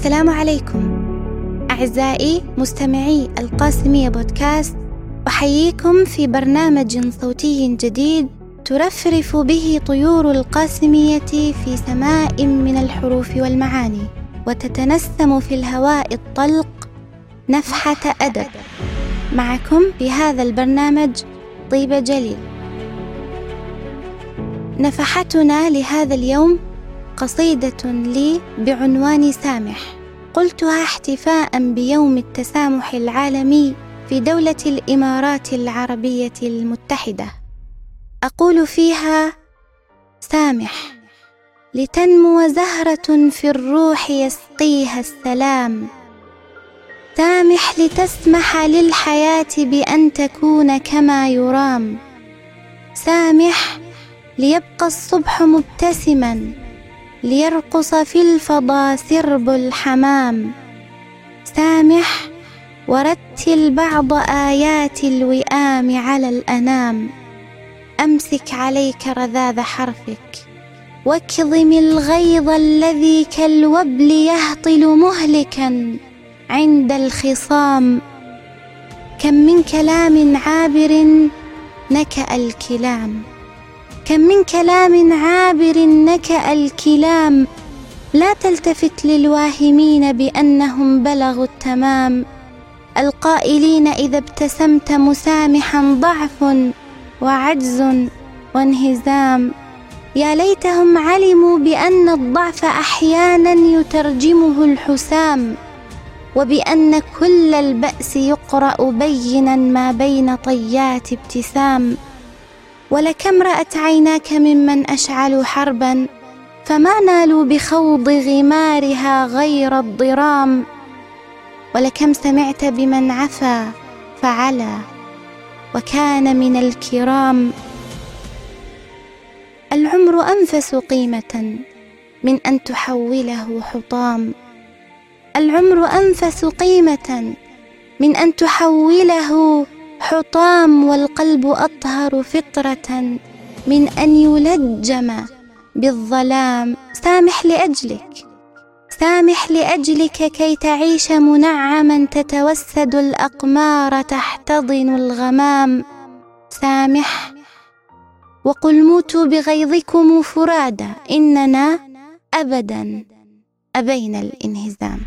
السلام عليكم. أعزائي مستمعي القاسمية بودكاست أحييكم في برنامج صوتي جديد ترفرف به طيور القاسمية في سماء من الحروف والمعاني وتتنسم في الهواء الطلق نفحة أدب. معكم في هذا البرنامج طيبة جليل. نفحتنا لهذا اليوم قصيدة لي بعنوان سامح. قلتها احتفاء بيوم التسامح العالمي في دولة الإمارات العربية المتحدة. أقول فيها سامح. لتنمو زهرة في الروح يسقيها السلام. سامح لتسمح للحياة بأن تكون كما يرام. سامح ليبقى الصبح مبتسما. ليرقص في الفضا سرب الحمام سامح ورتل بعض آيات الوئام على الأنام. أمسك عليك رذاذ حرفك. واكظم الغيظ الذي كالوبل يهطل مهلكا. عند الخصام. كم من كلام عابر نكأ الكلام. كم من كلام عابر نكأ الكلام. لا تلتفت للواهمين بأنهم بلغوا التمام. القائلين إذا ابتسمت مسامحا ضعف وعجز وانهزام. يا ليتهم علموا بأن الضعف أحيانا يترجمه الحسام وبأن كل البأس يقرأ بينا ما بين طيات ابتسام. ولكم رأت عيناك ممن أشعلوا حربا فما نالوا بخوض غمارها غير الضرام. ولكم سمعت بمن عفا فعلا وكان من الكرام. العمر أنفس قيمة من أن تحوله حطام. العمر أنفس قيمة من أن تحوله حطام والقلب أطهر فطرة من أن يلجم بالظلام. سامح لأجلك سامح لأجلك كي تعيش منعما تتوسد الأقمار تحتضن الغمام. سامح وقل موتوا بغيظكم فرادى إننا أبدا أبينا الانهزام.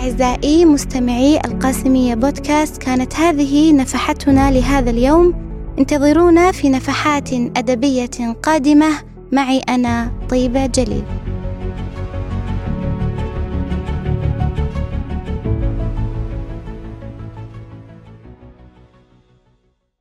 أعزائي مستمعي القاسمية بودكاست كانت هذه نفحتنا لهذا اليوم. انتظرونا في نفحات أدبية قادمة. معي أنا طيبة جليل.